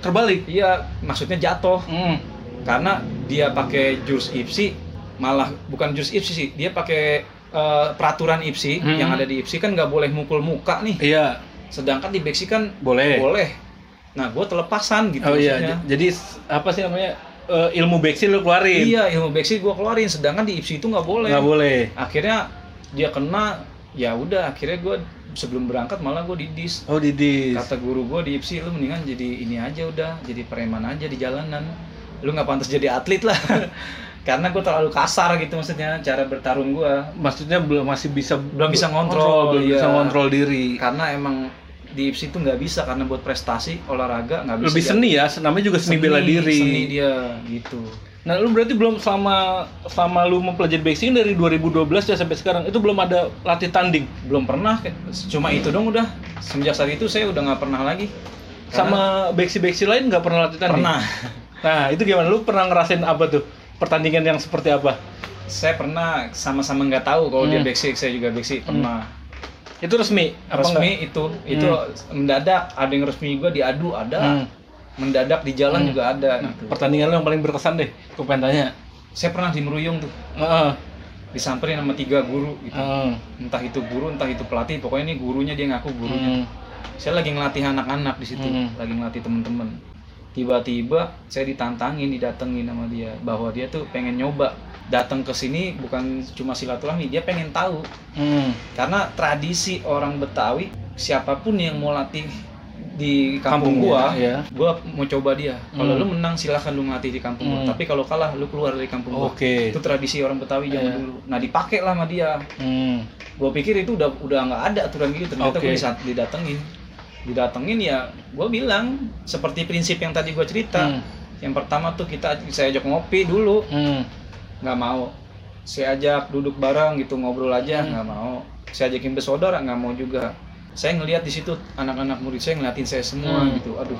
Terbalik. Iya, maksudnya jatuh Hmm. karena dia pakai jurus IPSI malah bukan jurus IPSI sih, dia pakai eh, peraturan IPSI Hmm. yang ada di IPSI kan nggak boleh mukul muka nih. Iya, Sedangkan di beksi kan boleh. boleh. Nah, gue telepasan gitu Oh iya, maksudnya. jadi apa sih namanya? eh, ilmu Beksi lu keluarin. Iya, ilmu beksi gue keluarin, sedangkan di IPSI itu nggak boleh. Nggak boleh. Akhirnya dia kena, ya udah. Akhirnya gue sebelum berangkat malah gue didis. Oh, Didis. Kata guru gue di IPSI, lu mendingan jadi ini aja udah, jadi preman aja di jalanan. Lu nggak pantas jadi atlet lah. [laughs] Karena gue terlalu kasar gitu maksudnya cara bertarung gue. Maksudnya belum masih bisa Belum bisa ngontrol, belum iya. bisa ngontrol diri. Karena emang di IPSI itu nggak bisa karena buat prestasi olahraga nggak bisa. Lebih seni ya, namanya juga seni, bela diri. Seni dia gitu. Nah, lu berarti belum selama selama lu mempelajari boxing dari 2012 ya sampai sekarang itu belum ada latih tanding belum pernah cuma itu dong udah semenjak saat itu saya udah nggak pernah lagi sama beksi-beksi lain nggak pernah latih tanding. pernah [laughs] Nah, itu gimana? Lu pernah ngerasain apa tuh? Pertandingan yang seperti apa? saya pernah sama-sama nggak tahu kalau dia Hmm. basic saya juga basic pernah Itu resmi apa resmi enggak? itu itu mendadak ada yang resmi juga diadu ada Hmm. mendadak di jalan Hmm. juga ada Nah, gitu. pertandingan lu yang paling berkesan deh. Gue pengen tanya. saya pernah di Meruyung tuh Heeh. disamperin sama tiga guru gitu Heeh. entah itu guru entah itu pelatih pokoknya ini gurunya dia ngaku gurunya Hmm. saya lagi ngelatih anak-anak di situ Hmm. lagi ngelatih temen-temen tiba-tiba saya ditantangin didatengin sama dia bahwa dia tuh pengen nyoba datang ke sini bukan cuma silaturahmi dia pengen tahu Hmm. karena tradisi orang Betawi siapa pun yang mau latih di kampung Kampungnya, gua ya. gua mau coba dia kalau Hmm. lu menang silahkan lu ngelatih di kampung gua Hmm. tapi kalau kalah lu keluar dari kampung gua Oke. itu tradisi orang Betawi zaman Iya. dulu nah dipakai lah sama dia Hmm. gue pikir itu udah udah nggak ada aturan gitu ternyata gue disat- didatengin didatengin ya gue bilang seperti prinsip yang tadi gue cerita Hmm. yang pertama tuh kita saya ajak ngopi dulu Hmm. nggak mau saya ajak duduk bareng gitu ngobrol aja Hmm. nggak mau saya ajakin bersaudara nggak mau juga saya ngelihat di situ anak-anak murid saya ngeliatin saya semua Hmm. gitu aduh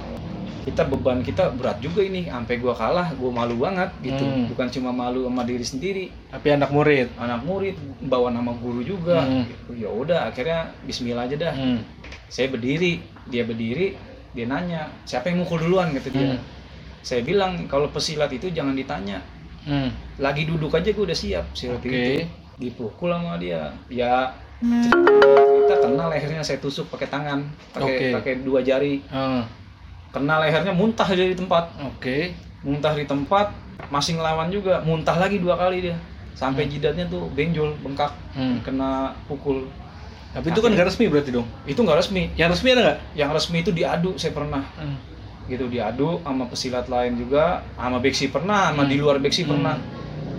kita beban kita berat juga ini sampai gua kalah gua malu banget gitu Hmm. bukan cuma malu sama diri sendiri Tapi anak murid. anak murid bawa nama guru juga Hmm. gitu. ya udah akhirnya Bismillah aja dah Hmm. saya berdiri dia berdiri dia nanya siapa yang mukul duluan? gitu dia. Hmm. saya bilang kalau pesilat itu jangan ditanya. Hmm. lagi duduk aja gue udah siap. Silat Oke. itu dipukul sama dia. Ya cerita kena lehernya saya tusuk pakai tangan pakai Oke. pakai dua jari. Ah, kena lehernya muntah aja di tempat. Oke. muntah di tempat masih ngelawan juga. Muntah lagi dua kali dia. Sampai jidatnya tuh benjol bengkak. Hmm. kena pukul Tapi itu kan nggak resmi berarti dong. itu nggak resmi Yang resmi ada nggak? yang resmi itu diadu saya pernah Hmm. gitu diadu sama pesilat lain juga sama beksi pernah sama Hmm. di luar beksi Hmm. pernah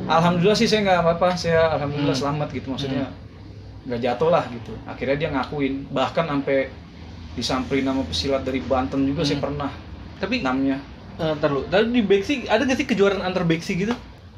alhamdulillah sih saya nggak apa-apa saya alhamdulillah Hmm. selamat gitu maksudnya nggak jatuh lah gitu akhirnya dia ngakuin bahkan sampai disamperin sama pesilat dari Banten juga saya Hmm. pernah Tapi namanya eh, ntar lu. Tadi di Beksi ada nggak sih kejuaraan antar Beksi gitu?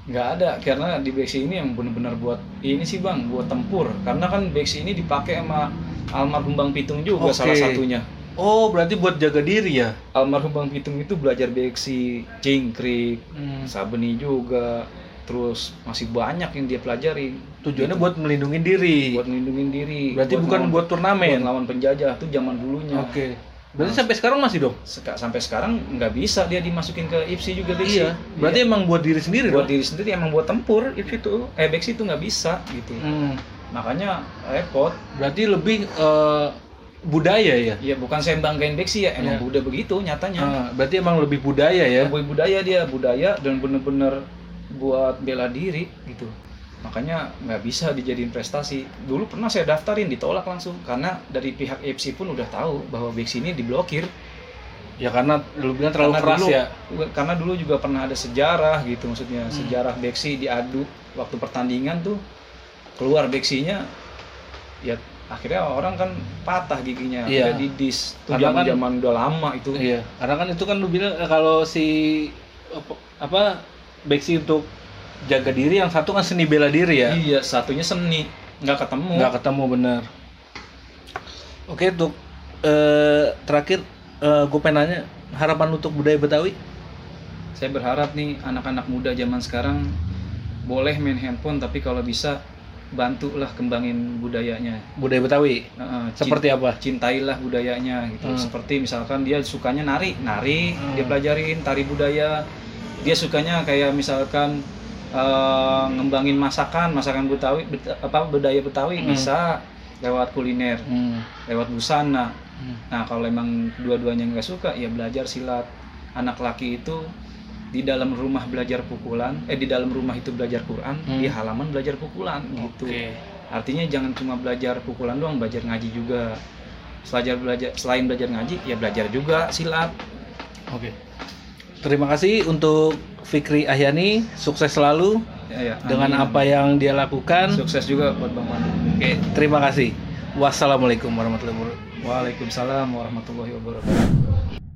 Nggak ada karena di beksi ini yang benar-benar buat ini sih bang buat tempur karena kan beksi ini dipakai sama almarhum Bang Pitung juga Oke. salah satunya Oh, berarti buat jaga diri ya? almarhum Bang Pitung itu belajar beksi cingkrik Hmm. sabeni juga terus masih banyak yang dia pelajari Tujuannya buat melindungi diri. buat melindungi diri Berarti bukan ngelawan- buat turnamen. buat ngelawan penjajah tuh zaman dulunya Oke. Berarti sampai sekarang masih dong? Seka- sampai sekarang nggak bisa dia dimasukin ke IPSI juga beksi Iya. Berarti emang buat diri sendiri buat dong? diri sendiri emang buat tempur IPSI itu eh beksi itu nggak bisa gitu Hmm. makanya repot Berarti lebih eh, budaya ya? ya bukan saya banggain beksi ya emang Iya. udah begitu nyatanya Ah, berarti emang lebih budaya ya? Boy budaya dia budaya dan bener-bener buat bela diri gitu makanya nggak bisa dijadiin prestasi. Dulu pernah saya daftarin ditolak langsung. Karena dari pihak FC pun udah tahu bahwa Bex ini diblokir. Ya karena lu bilang terlalu karena keras dulu, ya. karena dulu juga pernah ada sejarah gitu maksudnya Hmm. sejarah Bexi diadu waktu pertandingan tuh. Keluar Bexinya ya akhirnya orang kan patah giginya. Iya. didis itu Karena zaman kan- zaman udah lama itu. Iya, karena kan itu kan lu bilang eh, kalau si apa Beksi untuk jaga diri, yang satu kan seni bela diri ya. iya satunya seni nggak ketemu Nggak ketemu bener. Oke, untuk eh, terakhir gue pengen nanya harapan untuk budaya Betawi. saya berharap nih anak-anak muda zaman sekarang boleh main handphone tapi kalau bisa bantulah kembangin budayanya Budaya Betawi cin- seperti apa? cintailah budayanya gitu. Hmm. Seperti misalkan dia sukanya nari, nari, Hmm. dia pelajarin tari budaya. Dia sukanya kayak misalkan eh, ngembangin masakan, masakan Betawi, bet- apa budaya Betawi Hmm. bisa lewat kuliner, Hmm. lewat busana. Hmm. Nah, kalau emang dua-duanya nggak suka, ya belajar silat. Anak laki itu di dalam rumah belajar pukulan, eh di dalam rumah itu belajar Quran, Hmm. di halaman belajar pukulan gitu. Oke. Artinya jangan cuma belajar pukulan doang, belajar ngaji juga. Selajar belajar selain belajar ngaji, ya belajar juga silat. Oke. Terima kasih untuk Fikri Ahyani, sukses selalu Ya, ya. dengan Amin. apa yang dia lakukan. Sukses juga buat Bang Pandu. Oke, terima kasih. Wassalamualaikum warahmatullahi wabarakatuh. Waalaikumsalam warahmatullahi wabarakatuh.